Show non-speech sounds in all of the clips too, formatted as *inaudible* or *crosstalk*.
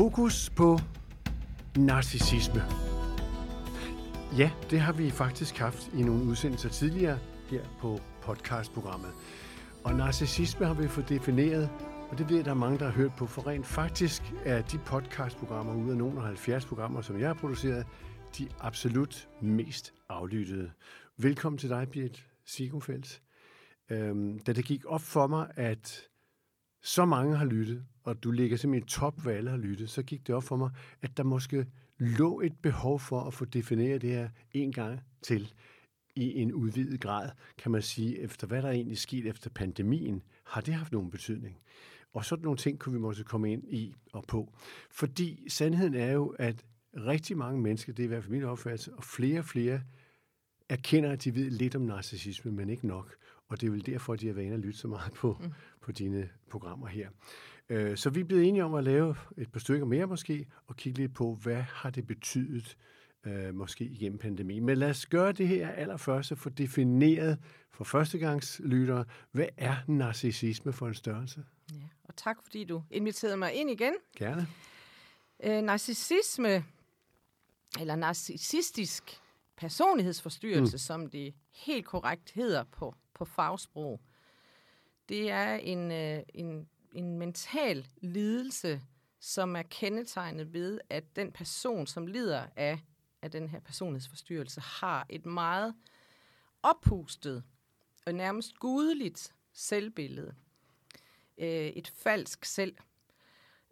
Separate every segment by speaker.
Speaker 1: Fokus på narcissisme. Ja, det har vi faktisk haft i nogle udsendelser tidligere her på podcastprogrammet. Og narcissisme har vi fået defineret, og det ved jeg, der er mange, der har hørt på, for rent faktisk er de podcastprogrammer ud af nogle af 70 programmer, som jeg har produceret, de absolut mest aflyttede. Velkommen til dig, Birgit Sigumfeldt. Øhm, da det gik op for mig, at så mange har lyttet, og du ligger simpelthen i top, hvad alle har lyttet, så gik det op for mig, at der måske lå et behov for at få defineret det her en gang til i en udvidet grad, kan man sige, efter hvad der egentlig skete efter pandemien, har det haft nogen betydning? Og sådan nogle ting kunne vi måske komme ind i og på. Fordi sandheden er jo, at rigtig mange mennesker, det er i hvert fald min opfattelse, og flere og flere erkender, at de ved lidt om narcissisme, men ikke nok. Og det er vel derfor, de har været inde og lytte så meget på, mm. på dine programmer her. Øh, så vi er blevet enige om at lave et par stykker mere måske, og kigge lidt på, hvad har det betydet øh, måske igennem pandemien. Men lad os gøre det her allerførst og få defineret for førstegangslyttere, hvad er narcissisme for en størrelse?
Speaker 2: Ja, og tak fordi du inviterede mig ind igen.
Speaker 1: Gerne.
Speaker 2: Øh, narcissisme, eller narcissistisk personlighedsforstyrrelse, mm. som det helt korrekt hedder på, på fagsprog, det er en, øh, en, en mental lidelse, som er kendetegnet ved, at den person, som lider af, af den her personlighedsforstyrrelse, har et meget oppustet og nærmest gudeligt selvbillede. Øh, et falsk selv.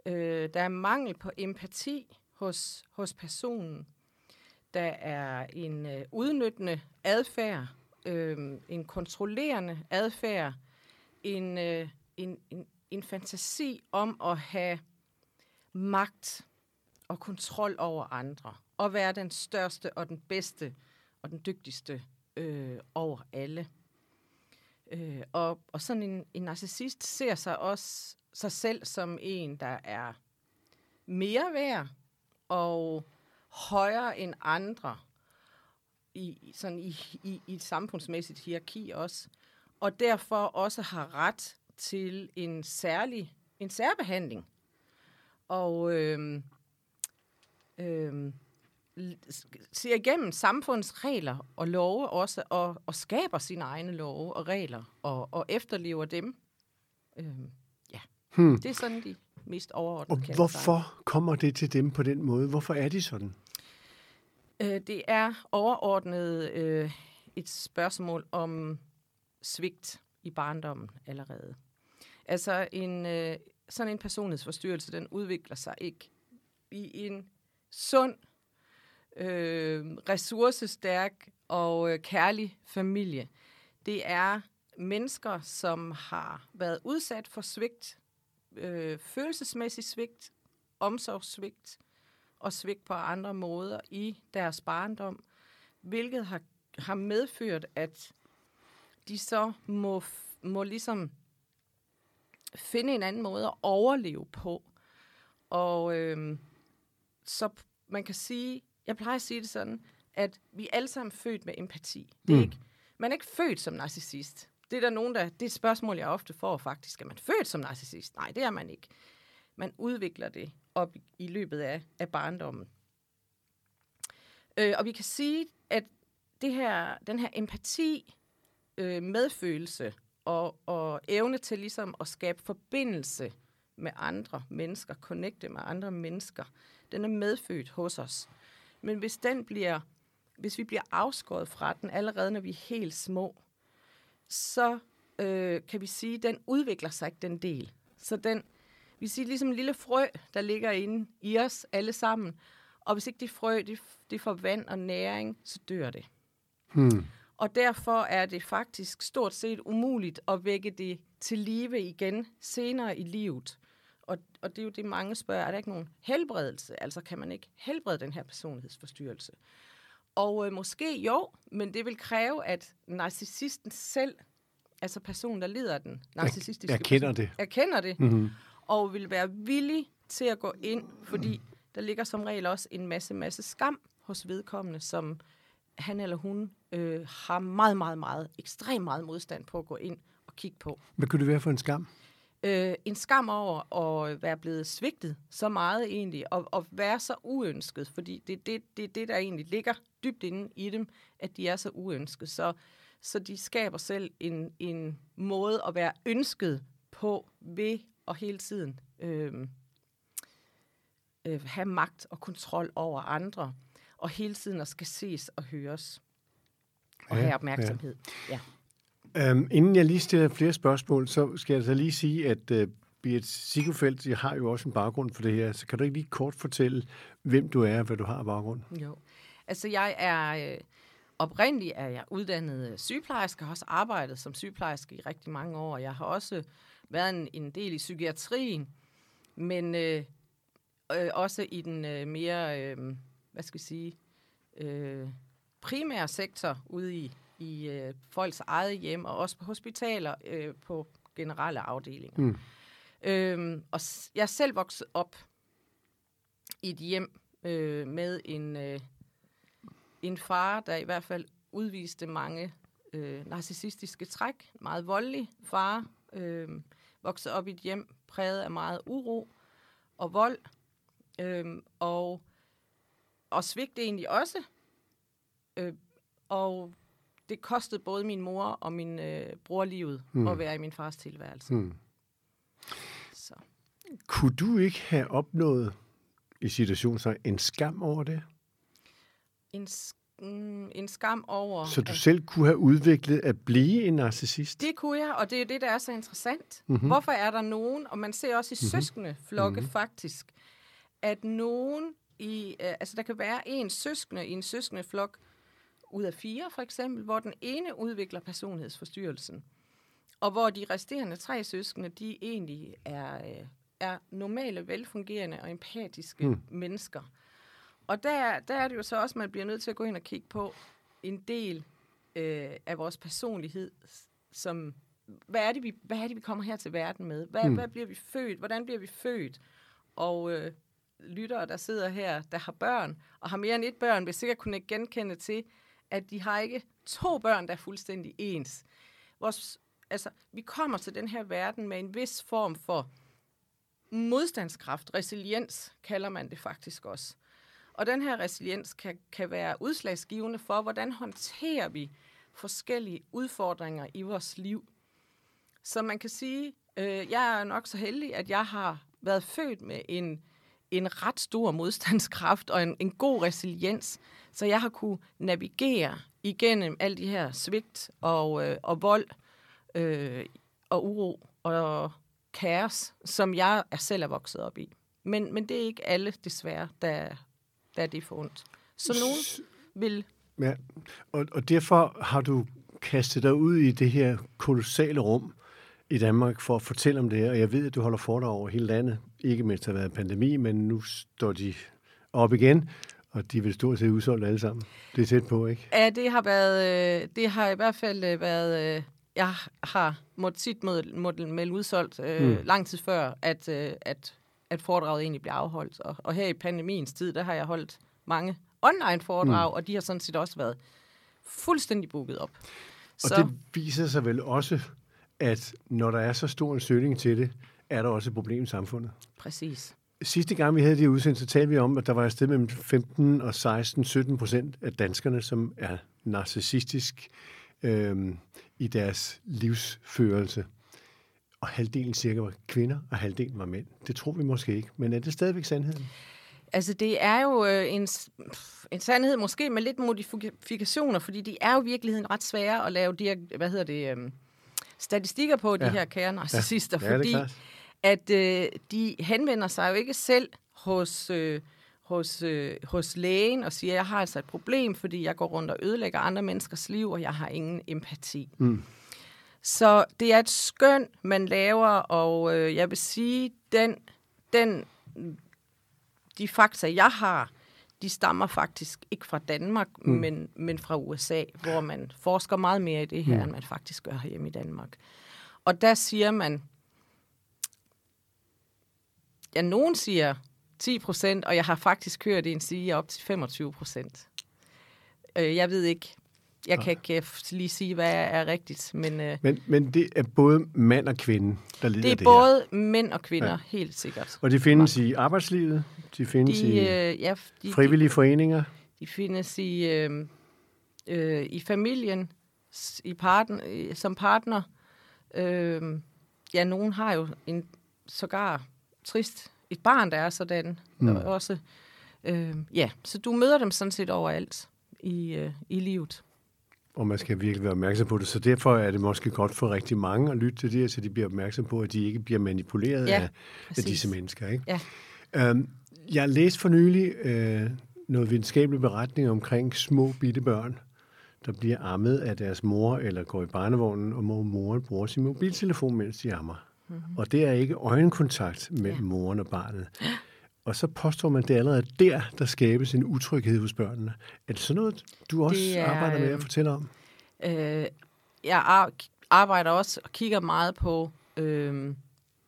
Speaker 2: Øh, der er mangel på empati hos, hos personen. Der er en øh, udnyttende adfærd, øh, en kontrollerende adfærd, en, øh, en, en, en fantasi om at have magt og kontrol over andre, og være den største og den bedste og den dygtigste øh, over alle. Øh, og, og sådan en, en narcissist ser sig også sig selv som en, der er mere værd og højere end andre i, sådan i, i, i et samfundsmæssigt hierarki også, og derfor også har ret til en særlig en særbehandling. Og øh, øh, ser igennem samfundets regler og love også, og, og skaber sine egne love og regler, og, og efterlever dem. Øh, ja, hmm. det er sådan de mest overordnede.
Speaker 1: Og hvorfor sig. kommer det til dem på den måde? Hvorfor er de sådan?
Speaker 2: Øh, det er overordnet øh, et spørgsmål om svigt i barndommen allerede. Altså en, øh, sådan en personlighedsforstyrrelse, den udvikler sig ikke i en sund, øh, ressourcestærk og øh, kærlig familie. Det er mennesker, som har været udsat for svigt, øh, følelsesmæssig svigt, omsorgssvigt og svigt på andre måder i deres barndom, hvilket har, har medført, at de så må, må ligesom finde en anden måde at overleve på. Og øh, så man kan sige, jeg plejer at sige det sådan, at vi er alle sammen født med empati. Det er mm. ikke, man er ikke født som narcissist. Det er der nogen, der, det er et spørgsmål, jeg ofte får faktisk. Er man født som narcissist? Nej, det er man ikke. Man udvikler det op i løbet af, af barndommen. Øh, og vi kan sige, at det her, den her empati, øh, medfølelse og, og evne til ligesom at skabe forbindelse med andre mennesker, connecte med andre mennesker, den er medfødt hos os. Men hvis den bliver, hvis vi bliver afskåret fra den allerede, når vi er helt små, så øh, kan vi sige, at den udvikler sig ikke, den del. Så den, vi siger ligesom en lille frø, der ligger inde i os alle sammen. Og hvis ikke det frø, det, det får vand og næring, så dør det. Hmm. Og derfor er det faktisk stort set umuligt at vække det til live igen senere i livet. Og, og det er jo det, mange spørger, er der ikke nogen helbredelse? Altså kan man ikke helbrede den her personlighedsforstyrrelse? Og øh, måske jo, men det vil kræve, at narcissisten selv, altså personen, der lider af den narcissistiske
Speaker 1: erkender det.
Speaker 2: erkender det, mm-hmm. Og vil være villig til at gå ind, fordi der ligger som regel også en masse, masse skam hos vedkommende, som han eller hun øh, har meget, meget, meget, ekstremt meget modstand på at gå ind og kigge på.
Speaker 1: Hvad kunne det være for en skam?
Speaker 2: øh, en skam over at være blevet svigtet så meget egentlig, og, og være så uønsket, fordi det er det, det, det, der egentlig ligger dybt inde i dem, at de er så uønsket. Så, så de skaber selv en, en måde at være ønsket på ved at hele tiden øh, øh, have magt og kontrol over andre, og hele tiden at skal ses og høres og ja, have opmærksomhed. Ja.
Speaker 1: Ja. Um, inden jeg lige stiller flere spørgsmål, så skal jeg så lige sige, at uh, Birgit Sigurfeldt, jeg har jo også en baggrund for det her, så kan du ikke lige kort fortælle, hvem du er og hvad du har af baggrund?
Speaker 2: Jo. Altså, jeg er... Øh, oprindeligt er jeg uddannet sygeplejerske, har også arbejdet som sygeplejerske i rigtig mange år. Jeg har også været en, en del i psykiatrien, men øh, øh, også i den øh, mere, øh, hvad skal jeg sige, øh, primære sektor ude i, i øh, folks eget hjem, og også på hospitaler øh, på generelle afdelinger. Mm. Øh, og jeg selv vokset op i et hjem øh, med en, øh, en far, der i hvert fald udviste mange øh, narcissistiske træk. Meget voldelig far. Øh, vokset op i et hjem præget af meget uro og vold. Øh, og, og svigt egentlig også. Øh, og det kostede både min mor og min øh, bror livet mm. at være i min fars tilværelse. Mm.
Speaker 1: Så. Kunne du ikke have opnået i situationen så en skam over det?
Speaker 2: En, mm, en skam over...
Speaker 1: Så du at, selv kunne have udviklet at blive en narcissist?
Speaker 2: Det kunne jeg, og det er det, der er så interessant. Mm-hmm. Hvorfor er der nogen, og man ser også i mm-hmm. søskende flokke mm-hmm. faktisk, at nogen i... Øh, altså, der kan være en søskende i en søskende flok, ud af fire for eksempel, hvor den ene udvikler personlighedsforstyrrelsen, og hvor de resterende tre søskende, de egentlig er, øh, er normale, velfungerende og empatiske mm. mennesker. Og der, der er det jo så også, at man bliver nødt til at gå ind og kigge på en del øh, af vores personlighed, som, hvad er, det, vi, hvad er det, vi kommer her til verden med? Hvad, mm. hvad bliver vi født? Hvordan bliver vi født? Og øh, lyttere, der sidder her, der har børn, og har mere end et børn, vil sikkert kunne genkende til, at de har ikke to børn, der er fuldstændig ens. Vores, altså, vi kommer til den her verden med en vis form for modstandskraft, resiliens kalder man det faktisk også. Og den her resiliens kan, kan være udslagsgivende for, hvordan håndterer vi forskellige udfordringer i vores liv. Så man kan sige, øh, jeg er nok så heldig, at jeg har været født med en, en ret stor modstandskraft og en, en god resiliens, så jeg har kunne navigere igennem alle de her svigt og, øh, og vold øh, og uro og kaos, som jeg er selv er vokset op i. Men, men det er ikke alle, desværre, der, der er det for ondt. Så nogen vil...
Speaker 1: Ja, og, og derfor har du kastet dig ud i det her kolossale rum i Danmark for at fortælle om det her, og jeg ved, at du holder foredrag over hele landet, ikke mindst har været pandemi, men nu står de op igen, og de vil stort set udsolgt alle sammen. Det er tæt på, ikke?
Speaker 2: Ja, det har været, øh, det har i hvert fald øh, været, øh, jeg har måttet sit melde udsolgt øh, mm. lang tid før, at, at, at foredraget egentlig bliver afholdt. Og, og her i pandemiens tid, der har jeg holdt mange online foredrag, mm. og de har sådan set også været fuldstændig booket op.
Speaker 1: Og så. det viser sig vel også, at når der er så stor en søgning til det, er der også et problem i samfundet.
Speaker 2: Præcis.
Speaker 1: Sidste gang, vi havde det udsendt, så talte vi om, at der var et sted mellem 15 og 16, 17 procent af danskerne, som er narcissistisk øh, i deres livsførelse. Og halvdelen cirka var kvinder, og halvdelen var mænd. Det tror vi måske ikke, men er det stadigvæk sandheden?
Speaker 2: Altså, det er jo øh, en, en sandhed, måske med lidt modifikationer, fordi de er jo i virkeligheden ret svære at lave de her, hvad hedder det, øh, statistikker på, de ja. her kære narcissister, ja. fordi at øh, de henvender sig jo ikke selv hos, øh, hos, øh, hos lægen og siger, jeg har altså et problem, fordi jeg går rundt og ødelægger andre menneskers liv, og jeg har ingen empati. Mm. Så det er et skøn, man laver, og øh, jeg vil sige, den, den, de fakta, jeg har, de stammer faktisk ikke fra Danmark, mm. men, men fra USA, hvor man forsker meget mere i det her, mm. end man faktisk gør hjemme i Danmark. Og der siger man, ja, nogen siger 10 procent, og jeg har faktisk hørt en sige op til 25 procent. Øh, jeg ved ikke, Jeg kan ikke øh, lige sige, hvad er rigtigt, men øh,
Speaker 1: Men, men det er både mand og kvinde, der lider
Speaker 2: det er
Speaker 1: det
Speaker 2: både mænd og kvinder,
Speaker 1: Ja.
Speaker 2: helt sikkert.
Speaker 1: her. Og de findes i arbejdslivet, de findes
Speaker 2: De,
Speaker 1: i
Speaker 2: øh, ja, de, de,
Speaker 1: frivillige foreninger.
Speaker 2: de findes i, øh, øh, i familien, i partner, øh, som partner. Øh, ja, nogen har jo en sågar trist et barn, der er sådan mm. også. Øh, ja, så du møder dem sådan set overalt i, øh, i livet.
Speaker 1: Og man skal virkelig være opmærksom på det. Så derfor er det måske godt for rigtig mange at lytte til det, her, så de bliver opmærksom på, at de ikke bliver manipuleret
Speaker 2: Ja,
Speaker 1: af, af disse mennesker. Ikke?
Speaker 2: Ja.
Speaker 1: Øhm, jeg læste for nylig øh, noget videnskabelig beretning omkring små bitte børn, der bliver ammet af deres mor eller går i barnevognen, og må moren bruger sin mobiltelefon, mens de ammer. Mm-hmm. Og det er ikke øjenkontakt mellem ja.
Speaker 2: Ja.
Speaker 1: moren og barnet. Og så påstår man, at det er allerede der, der skabes en utryghed hos børnene. Er det sådan noget, du også
Speaker 2: Det er,
Speaker 1: arbejder med at fortælle om?
Speaker 2: Øh, jeg ar- arbejder også og kigger meget på, øh,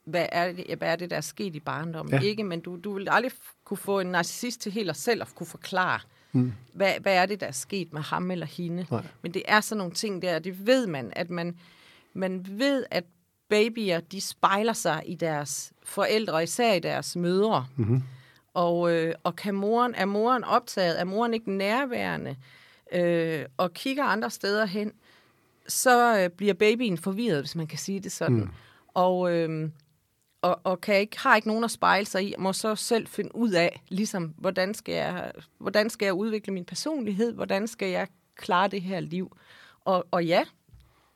Speaker 2: hvad, er det, hvad er det, der er sket i barndommen.
Speaker 1: Ja.
Speaker 2: Ikke, men du, du vil aldrig kunne få en narcissist til helt at selv at kunne forklare, mm. hvad, hvad er det, der er sket med ham eller hende.
Speaker 1: Nej.
Speaker 2: Men det er sådan nogle ting der, det ved man, at man, man ved, at babyer, de spejler sig i deres forældre, især i deres mødre.
Speaker 1: Mm-hmm.
Speaker 2: Og, øh, og kan moren, er moren optaget, er moren ikke nærværende, øh, og kigger andre steder hen, så øh, bliver babyen forvirret, hvis man kan sige det sådan. Mm. Og, øh, og, og kan ikke, har ikke nogen at spejle sig i, må så selv finde ud af, ligesom, hvordan skal, jeg, hvordan skal jeg udvikle min personlighed, hvordan skal jeg klare det her liv. Og, og ja,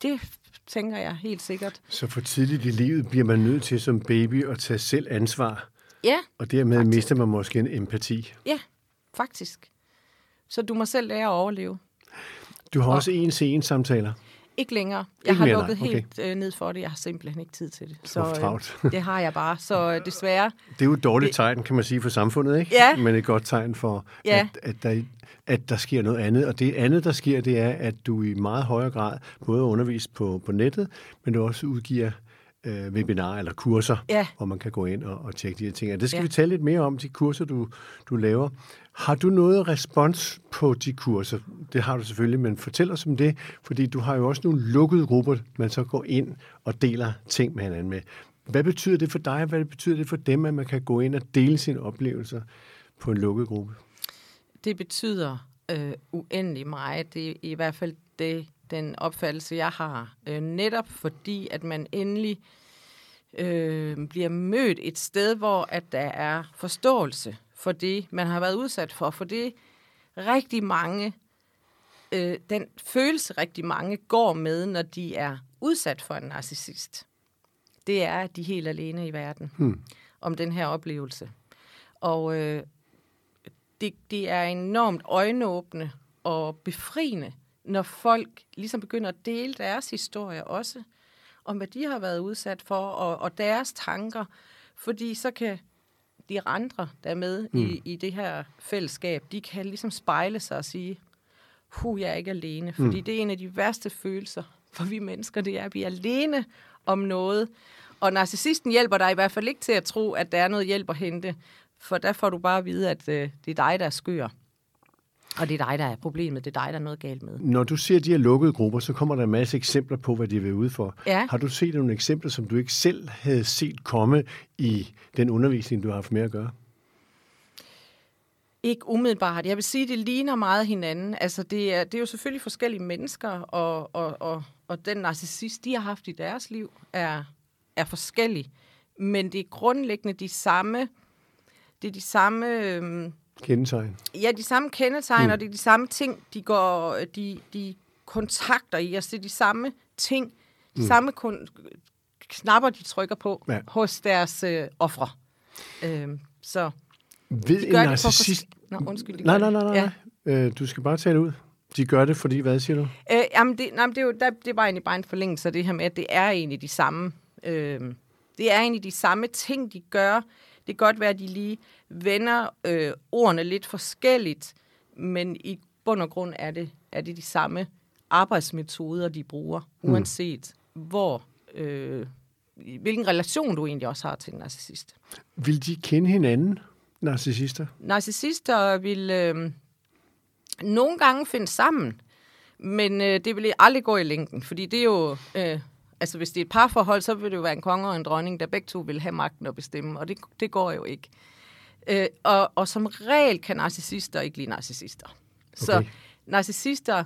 Speaker 2: det tænker jeg helt sikkert.
Speaker 1: Så for tidligt i livet bliver man nødt til som baby at tage selv ansvar,
Speaker 2: Ja,
Speaker 1: og dermed
Speaker 2: Faktisk.
Speaker 1: mister man måske en empati.
Speaker 2: ja, faktisk. Så du må selv lære at overleve.
Speaker 1: Du har
Speaker 2: Og-
Speaker 1: også en til en samtaler.
Speaker 2: Ikke længere. Jeg
Speaker 1: Ikke
Speaker 2: har
Speaker 1: mere,
Speaker 2: lukket
Speaker 1: nej. Okay.
Speaker 2: helt øh, ned for det. Jeg har simpelthen ikke tid til det.
Speaker 1: Så,
Speaker 2: øh, *laughs* det har jeg bare. Så øh, desværre.
Speaker 1: Det er jo et dårligt tegn, kan man sige, for samfundet, ikke?
Speaker 2: Ja.
Speaker 1: Men et godt tegn for,
Speaker 2: Ja.
Speaker 1: at, at, der, at der sker noget andet. Og det andet, der sker, det er, at du i meget højere grad både underviser på, på nettet, men du også udgiver øh, webinarer eller kurser,
Speaker 2: Ja.
Speaker 1: hvor man kan gå ind og, og tjekke de her ting. Og det skal
Speaker 2: Ja.
Speaker 1: vi tale lidt mere om, de kurser, du, du laver. Har du noget respons på de kurser? Det har du selvfølgelig, men fortæl os om det, fordi du har jo også nogle lukkede grupper, man så går ind og deler ting med hinanden med. Hvad betyder det for dig? Hvad betyder det for dem, at man kan gå ind og dele sine oplevelser på en lukket gruppe?
Speaker 2: Det betyder øh, uendelig meget. Det er i hvert fald det, den opfattelse, jeg har. Øh, netop fordi, at man endelig øh, bliver mødt et sted, hvor at der er forståelse for det, man har været udsat for. For det rigtig mange, øh, den følelse rigtig mange går med, når de er udsat for en narcissist. Det er, at de er helt alene i verden
Speaker 1: Hmm.
Speaker 2: om den her oplevelse. Og øh, det, det er enormt øjenåbne og befriende, når folk ligesom begynder at dele deres historie også, om hvad de har været udsat for, og, og deres tanker. Fordi så kan de andre, der er med mm. i, i det her fællesskab, de kan ligesom spejle sig og sige, hu, jeg er ikke alene. Fordi mm. det er en af de værste følelser for vi mennesker, det er at blive alene om noget. Og narcissisten hjælper dig i hvert fald ikke til at tro, at der er noget hjælp at hente. For der får du bare at vide, at øh, det er dig, der er skør. Og det er dig, der er problemet. Det er dig, der er noget galt med.
Speaker 1: Når du ser de her lukkede grupper, så kommer der en masse eksempler på, hvad de vil ude for.
Speaker 2: Ja.
Speaker 1: Har du set nogle eksempler, som du ikke selv havde set komme i den undervisning, du har haft med at gøre?
Speaker 2: Ikke umiddelbart. Jeg vil sige, det ligner meget hinanden. Altså, det er, det er jo selvfølgelig forskellige mennesker, og, og, og, og den narcissist, de har haft i deres liv, er, er forskellig. Men det er grundlæggende de samme, det er de samme, øhm,
Speaker 1: Kendetegn.
Speaker 2: ja, de samme kendetegn, mm. og det er de samme ting, de går, de, de kontakter i. Altså, det er de samme ting, de mm. samme kun, knapper, de trykker på
Speaker 1: Ja.
Speaker 2: hos deres øh, ofre. Øhm, så
Speaker 1: Ved
Speaker 2: de
Speaker 1: en
Speaker 2: gør det for
Speaker 1: narcissist...
Speaker 2: Nå, undskyld.
Speaker 1: Nej, nej, nej, nej. Ja. Øh, du skal bare tale ud. De gør det, fordi hvad siger du?
Speaker 2: Øh, jamen, det, nej, det, er jo, der, det er bare egentlig bare en forlængelse af det her med, at det er egentlig de samme, øh, det er egentlig de samme ting, de gør. Det kan godt være, at de lige vender øh, ordene lidt forskelligt, men i bund og grund er det, er det de samme arbejdsmetoder, de bruger, uanset hvor, øh, hvilken relation du egentlig også har til en narcissist.
Speaker 1: Vil de kende hinanden, narcissister?
Speaker 2: Narcissister vil øh, nogle gange finde sammen, Men øh, det vil aldrig gå i længden, fordi det er jo... Øh, altså, hvis det er et parforhold, så vil det jo være en konge og en dronning, der begge to vil have magten at bestemme, og det, det går jo ikke. Øh, og, og som regel kan narcissister ikke lide narcissister. Okay. Så narcissister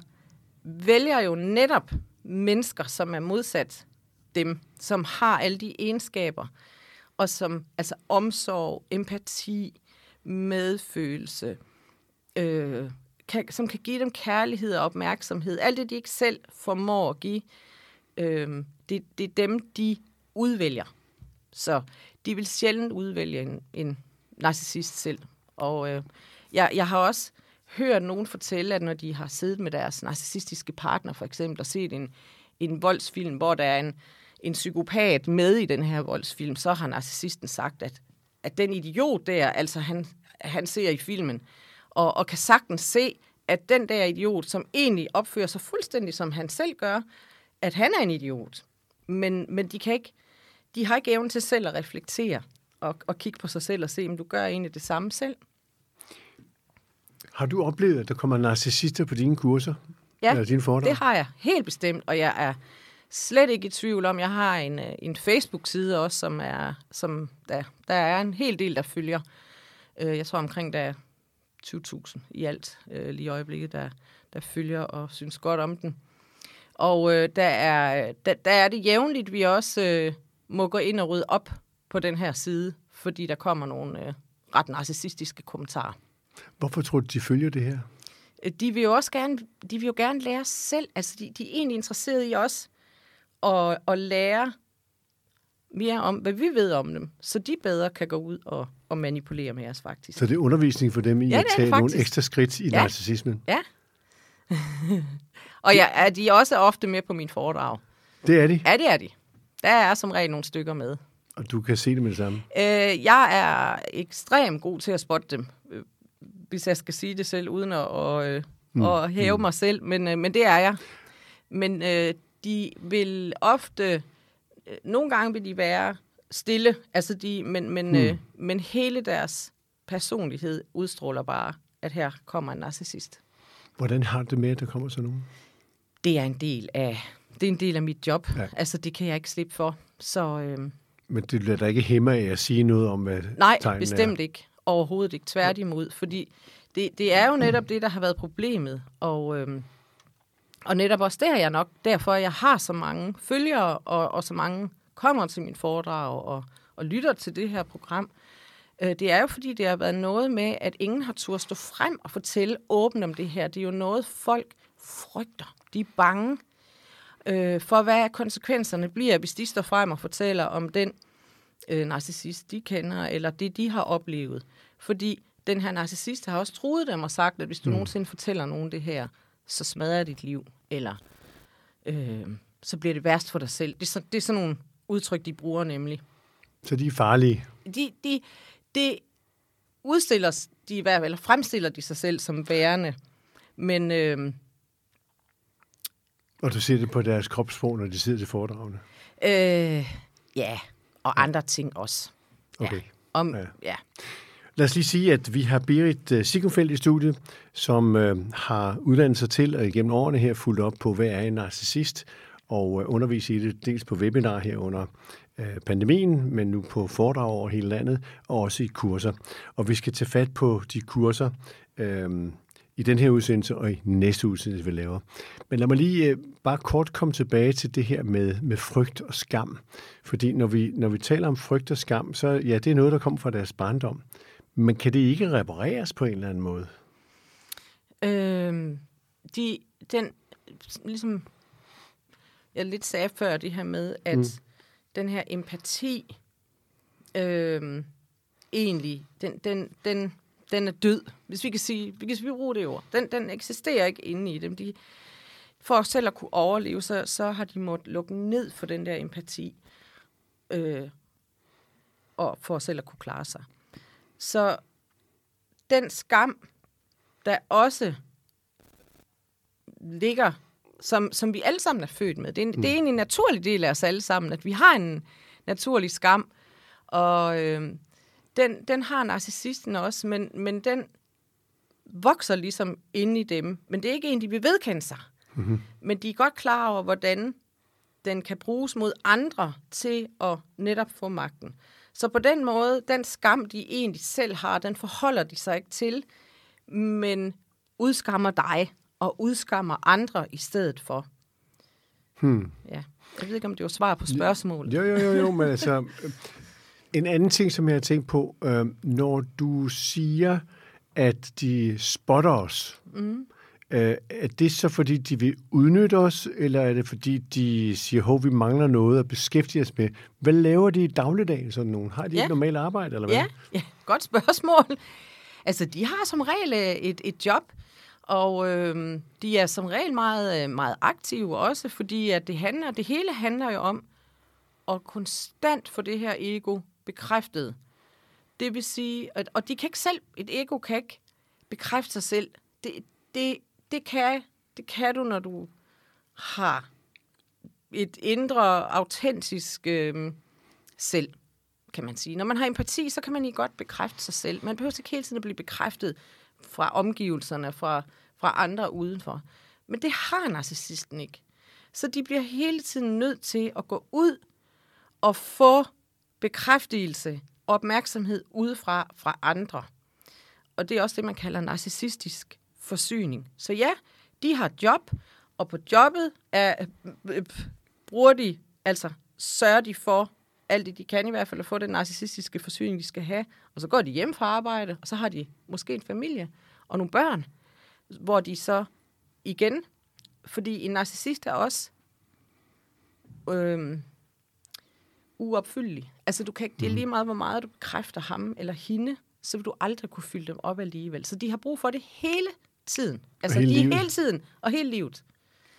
Speaker 2: vælger jo netop mennesker, som er modsat dem, som har alle de egenskaber, og som altså omsorg, empati, medfølelse, øh, kan, som kan give dem kærlighed og opmærksomhed. Alt det, de ikke selv formår at give, øh, det, det er dem, de udvælger. Så de vil sjældent udvælge en, en narcissist selv. Og øh, jeg, jeg har også hørt nogen fortælle, at når de har siddet med deres narcissistiske partner, for eksempel, og set en, en voldsfilm, hvor der er en, en psykopat med i den her voldsfilm, så har narcissisten sagt, at, at den idiot der, altså han, han ser i filmen, og, og kan sagtens se, at den der idiot, som egentlig opfører sig fuldstændig som han selv gør, at han er en idiot. Men, men de kan ikke, de har ikke evnen til selv at reflektere og, og kigge på sig selv og se, om du gør egentlig det samme selv.
Speaker 1: Har du oplevet, at der kommer narcissister på dine kurser?
Speaker 2: Ja,
Speaker 1: eller dine foredrag?
Speaker 2: det har jeg helt bestemt, og jeg er slet ikke i tvivl om, jeg har en, øh, en Facebook-side også, som er, som der, der er en hel del, der følger. Øh, jeg tror omkring, der er 20.000 i alt øh, lige i øjeblikket, der, der følger og synes godt om den. Og øh, der, er, der, der er det jævnligt, vi også øh, må gå ind og rydde op på den her side, fordi der kommer nogle øh, ret narcissistiske kommentarer.
Speaker 1: Hvorfor tror du, de følger det her?
Speaker 2: Øh, de vil jo også gerne, de vil jo gerne lære selv. Altså, de, de er egentlig interesserede i os at, at lære mere om, hvad vi ved om dem, så de bedre kan gå ud og, og manipulere med os, faktisk.
Speaker 1: Så det er undervisning for dem i
Speaker 2: Ja,
Speaker 1: at tage nogle ekstra skridt i
Speaker 2: Ja.
Speaker 1: narcissismen?
Speaker 2: Ja. *laughs* og ja, er de også ofte med på min foredrag?
Speaker 1: Det er de,
Speaker 2: Ja, det er de. Der er som regel nogle stykker med.
Speaker 1: Og du kan se det med det samme.
Speaker 2: Øh, jeg er ekstremt god til at spotte dem, øh, hvis jeg skal sige det selv, uden at, og, øh, mm. at hæve mm. mig selv, men, øh, men det er jeg. Men øh, de vil ofte, øh, nogle gange vil de være stille, altså de, men, men, mm. øh, men hele deres personlighed udstråler bare, at her kommer en narcissist.
Speaker 1: Hvordan har du det med, at der kommer sådan nogen?
Speaker 2: Det er en del af, det er en del af mit job.
Speaker 1: Ja.
Speaker 2: Ja. Altså, det kan jeg ikke slippe for. Så øh,
Speaker 1: Men det lader dig ikke hæmme af at sige noget om, hvad
Speaker 2: Nej, bestemt
Speaker 1: er.
Speaker 2: ikke. Overhovedet ikke. Tværtimod. Fordi det, det er jo netop det, der har været problemet. Og, øhm, og netop også der er jeg nok derfor, jeg har så mange følgere, og, og så mange kommer til min foredrag og, og lytter til det her program. Øh, det er jo fordi, det har været noget med, at ingen har turde stå frem og fortælle åbent om det her. Det er jo noget, folk frygter. De er bange øh, for, hvad konsekvenserne bliver, hvis de står frem og fortæller om den øh, narcissist, de kender, eller det, de har oplevet. Fordi den her narcissist har også truet dem og sagt, at hvis du mm. nogensinde fortæller nogen det her, så smadrer dit liv, eller øh, så bliver det værst for dig selv. Det er, så, det er sådan nogle udtryk, de bruger nemlig.
Speaker 1: Så de er farlige.
Speaker 2: De, de, de udstiller de i hvert fald, eller fremstiller de sig selv som værende, men øh,
Speaker 1: Og du ser det på deres kropssprog, når de sidder til foredragene.
Speaker 2: øh, ja, og andre ting også.
Speaker 1: Okay.
Speaker 2: Ja. Om,
Speaker 1: Ja.
Speaker 2: ja.
Speaker 1: Lad os lige sige, at vi har Berit uh, Siggenfeldt i studiet, som uh, har uddannet sig til og igennem årene her fulgt op på, hvad er en narcissist, og uh, undervise i det dels på webinar her under uh, pandemien, men nu på foredrag over hele landet, og også i kurser. Og vi skal tage fat på de kurser uh, i den her udsendelse og i næste udsendelse, vi laver. Men lad mig lige uh, bare kort komme tilbage til det her med, med frygt og skam. Fordi når vi, når vi taler om frygt og skam, så ja, det er noget, der kommer fra deres barndom. Men kan det ikke repareres på en eller anden måde?
Speaker 2: Øh, de, den, ligesom, jeg lidt sagde før, det her med, at mm. den her empati, øh, egentlig, den, den, den, den er død, hvis vi kan sige, hvis vi bruger det ord. Den, den eksisterer ikke inde i dem. De, for selv at kunne overleve, så, så har de måttet lukke ned for den der empati, øh, og for selv at kunne klare sig. Så den skam, der også ligger, som, som vi alle sammen er født med. Det er, en, mm. det er en naturlig del af os alle sammen, at vi har en naturlig skam. Og øh, den, den har narcissisten også, men, men den vokser ligesom inde i dem. Men det er ikke en, de vil vedkende sig.
Speaker 1: Mm-hmm.
Speaker 2: Men de er godt klar over, hvordan den kan bruges mod andre til at netop få magten. Så på den måde, den skam, de egentlig selv har, den forholder de sig ikke til, men udskammer dig og udskammer andre i stedet for.
Speaker 1: Hmm.
Speaker 2: Ja. Jeg ved ikke, om det var svar på spørgsmålet.
Speaker 1: Jo, jo, jo, jo, men altså... *laughs* En anden ting, som jeg har tænkt på, øh, når du siger, at de spotter os,
Speaker 2: Mm.
Speaker 1: øh, er det så fordi, de vil udnytte os, eller er det fordi, de siger, at vi mangler noget at beskæftige os med? Hvad laver de i dagligdagen, sådan nogen? Har de
Speaker 2: Ja.
Speaker 1: et normalt arbejde, eller hvad?
Speaker 2: Ja, ja, godt spørgsmål. Altså, de har som regel øh, et, et job, og øh, de er som regel meget, øh, meget aktive også, fordi at det, handler, det hele handler jo om at konstant få det her ego bekræftet. Det vil sige, at, og de kan ikke selv, et ego kan ikke bekræfte sig selv. Det, det, det, kan, det kan du, når du har et indre, autentisk øh, selv kan man sige. Når man har empati, så kan man i godt bekræfte sig selv. Man behøver ikke hele tiden at blive bekræftet fra omgivelserne, fra, fra andre udenfor. Men det har narcissisten ikke. Så de bliver hele tiden nødt til at gå ud og få bekræftelse opmærksomhed udefra fra andre. Og det er også det, man kalder narcissistisk forsyning. Så ja, de har job, og på jobbet er, bruger de, altså sørger de for alt det, de kan i hvert fald, at få den narcissistiske forsyning, de skal have. Og så går de hjem fra arbejde, og så har de måske en familie og nogle børn, hvor de så igen, fordi en narcissist er også øh, uopfyldelig. Altså, du kan ikke, det er lige meget, hvor meget du bekræfter ham eller hende, så vil du aldrig kunne fylde dem op alligevel. Så de har brug for det hele tiden. Altså,
Speaker 1: hele
Speaker 2: de
Speaker 1: livet.
Speaker 2: hele tiden og hele livet.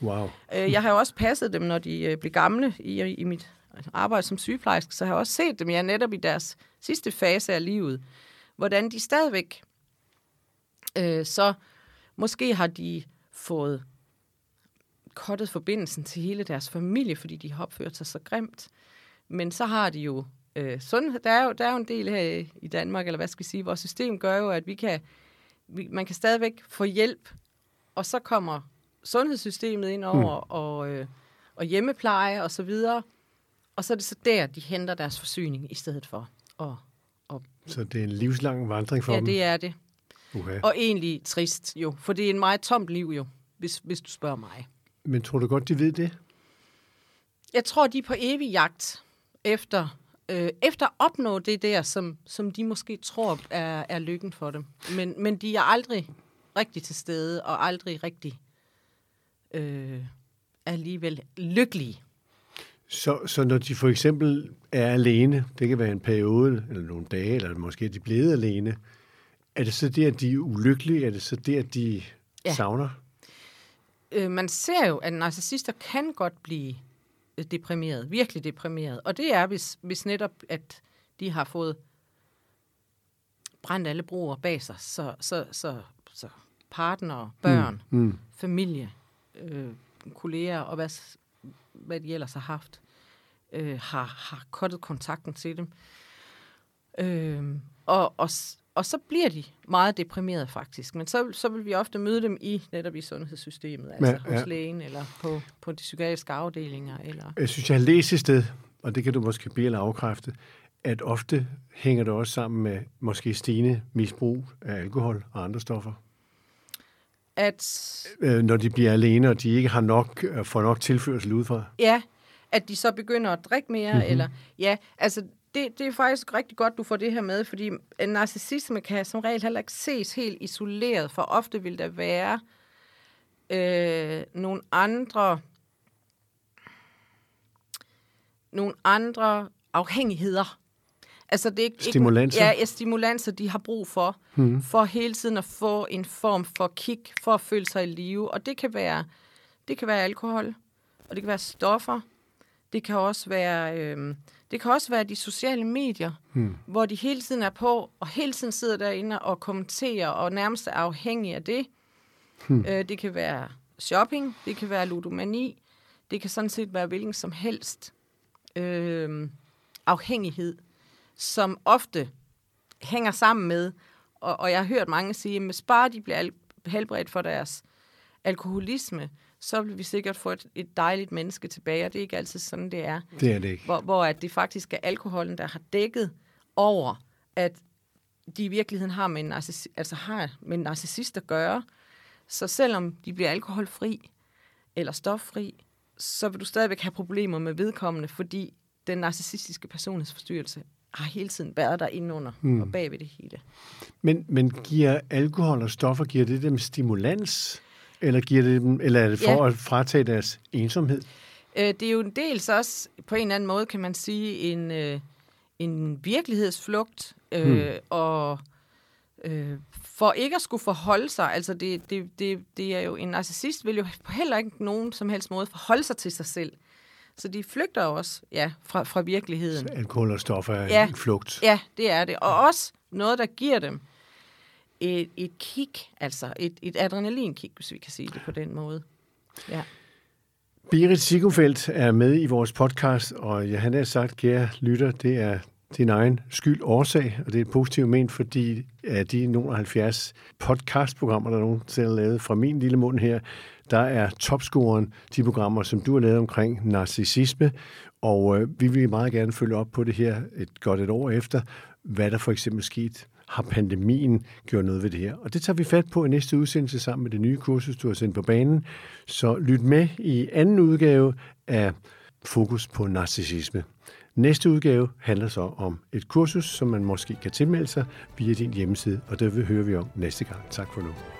Speaker 1: Wow.
Speaker 2: Øh, jeg har jo også passet dem, når de øh, blev gamle i, i mit arbejde som sygeplejerske, så har jeg også set dem, ja, netop i deres sidste fase af livet, hvordan de stadigvæk, øh, så måske har de fået kottet forbindelsen til hele deres familie, fordi de har opført sig så grimt. Men så har de jo øh, sundhed. Der er jo, der er jo en del her i- Danmark, eller hvad skal vi sige, vores system gør jo, at vi kan, vi, man kan stadigvæk få hjælp, og så kommer sundhedssystemet ind over, hmm. og, øh, og hjemmepleje og så videre. Og så er det så der, de henter deres forsyning i stedet for. Og, og
Speaker 1: Så det er en livslang vandring for
Speaker 2: ja,
Speaker 1: dem?
Speaker 2: det er det.
Speaker 1: Okay.
Speaker 2: Og egentlig trist jo, for det er en meget tomt liv jo, hvis, hvis du spørger mig.
Speaker 1: Men tror du godt, de ved det?
Speaker 2: Jeg tror, de er på evig jagt efter, øh, efter at opnå det der, som, som de måske tror er, er lykken for dem. Men, men de er aldrig rigtig til stede, og aldrig rigtig øh, alligevel lykkelige.
Speaker 1: Så, så når de for eksempel er alene, det kan være en periode, eller nogle dage, eller måske er de blevet alene, er det så det, at de er ulykkelige? Er det så det, at de
Speaker 2: Ja.
Speaker 1: savner?
Speaker 2: øh, man ser jo, at narcissister kan godt blive deprimeret, virkelig deprimeret. Og det er, hvis, hvis netop, at de har fået brændt alle broer bag sig, så, så, så, så partner, børn, mm.
Speaker 1: Mm.
Speaker 2: familie, øh, kolleger og hvad, hvad de ellers har haft, øh, har, har kottet kontakten til dem. Øh, og, og, og så bliver de meget deprimerede faktisk. Men så, så vil vi ofte møde dem i netop i sundhedssystemet, altså
Speaker 1: Ja,
Speaker 2: ja, hos lægen eller på, på de psykiatriske afdelinger. Eller,
Speaker 1: Jeg synes, jeg har læst et sted, og det kan du måske blive eller afkræfte, at ofte hænger det også sammen med måske stigende misbrug af alkohol og andre stoffer.
Speaker 2: at,
Speaker 1: Øh, når de bliver alene, og de ikke har nok, øh, får nok tilførsel udefra.
Speaker 2: ja, at de så begynder at drikke mere,
Speaker 1: Mhm.
Speaker 2: mm-hmm. eller ja, altså det, det er faktisk rigtig godt, du får det her med, fordi en narcissisme kan som regel heller ikke ses helt isoleret, for ofte vil der være øh, nogle andre nogle andre afhængigheder. Altså det er ikke,
Speaker 1: Stimulanser?
Speaker 2: Ikke, ja, ja, stimulanser, de har brug for, mm. for hele tiden at få en form for kick, for at føle sig i live. Og det kan være, det kan være alkohol, og det kan være stoffer. Det kan også være, øh, det kan også være de sociale medier, hmm. hvor de hele tiden er på, og hele tiden sidder derinde og kommenterer, og nærmest er afhængige af det. Hmm. Øh, det kan være shopping, det kan være ludomani, det kan sådan set være hvilken som helst øh, afhængighed, som ofte hænger sammen med, og, og jeg har hørt mange sige, at bare de bliver helbredt for deres alkoholisme, så vil vi sikkert få et, et dejligt menneske tilbage, og det er ikke altid sådan, det er.
Speaker 1: Det er det ikke.
Speaker 2: Hvor, hvor at det faktisk er alkoholen, der har dækket over, at de i virkeligheden har med en, narcissi- altså har med en narcissist at gøre. Så selvom de bliver alkoholfri eller stoffri, så vil du stadigvæk have problemer med vedkommende, fordi den narcissistiske personlighedsforstyrrelse har hele tiden været der indenunder mm. og bag ved det hele.
Speaker 1: Men, men giver alkohol og stoffer, giver det dem stimulans? Eller, giver det dem, eller er det for ja. at fratage deres ensomhed?
Speaker 2: Øh, det er jo en dels også, på en eller anden måde kan man sige, en, øh, en virkelighedsflugt, øh, hmm. og øh, for ikke at skulle forholde sig, altså det, det, det, det er jo, en narcissist vil jo på heller ikke nogen som helst måde forholde sig til sig selv. Så de flygter også ja, fra, fra virkeligheden. Så
Speaker 1: alkohol og stoffer er ja, en flugt.
Speaker 2: Ja, det er det. Og også noget, der giver dem et, et kick, altså et, et adrenalinkick, hvis vi kan sige det på den måde. Ja.
Speaker 1: Berit Sigufeldt er med i vores podcast, og jeg har sagt, kære lytter, det er din egen skyld årsag, og det er positivt ment, fordi af de nogle 70 podcastprogrammer, der nogensinde er lavet fra min lille mund her, der er topscoren de programmer, som du har lavet omkring narcissisme, og øh, vi vil meget gerne følge op på det her et godt et år efter, hvad der for eksempel skete har pandemien gjort noget ved det her? Og det tager vi fat på i næste udsendelse sammen med det nye kursus, du har sendt på banen. Så lyt med i anden udgave af Fokus på narcissisme. Næste udgave handler så om et kursus, som man måske kan tilmelde sig via din hjemmeside, og det vil høre vi om næste gang. Tak for nu.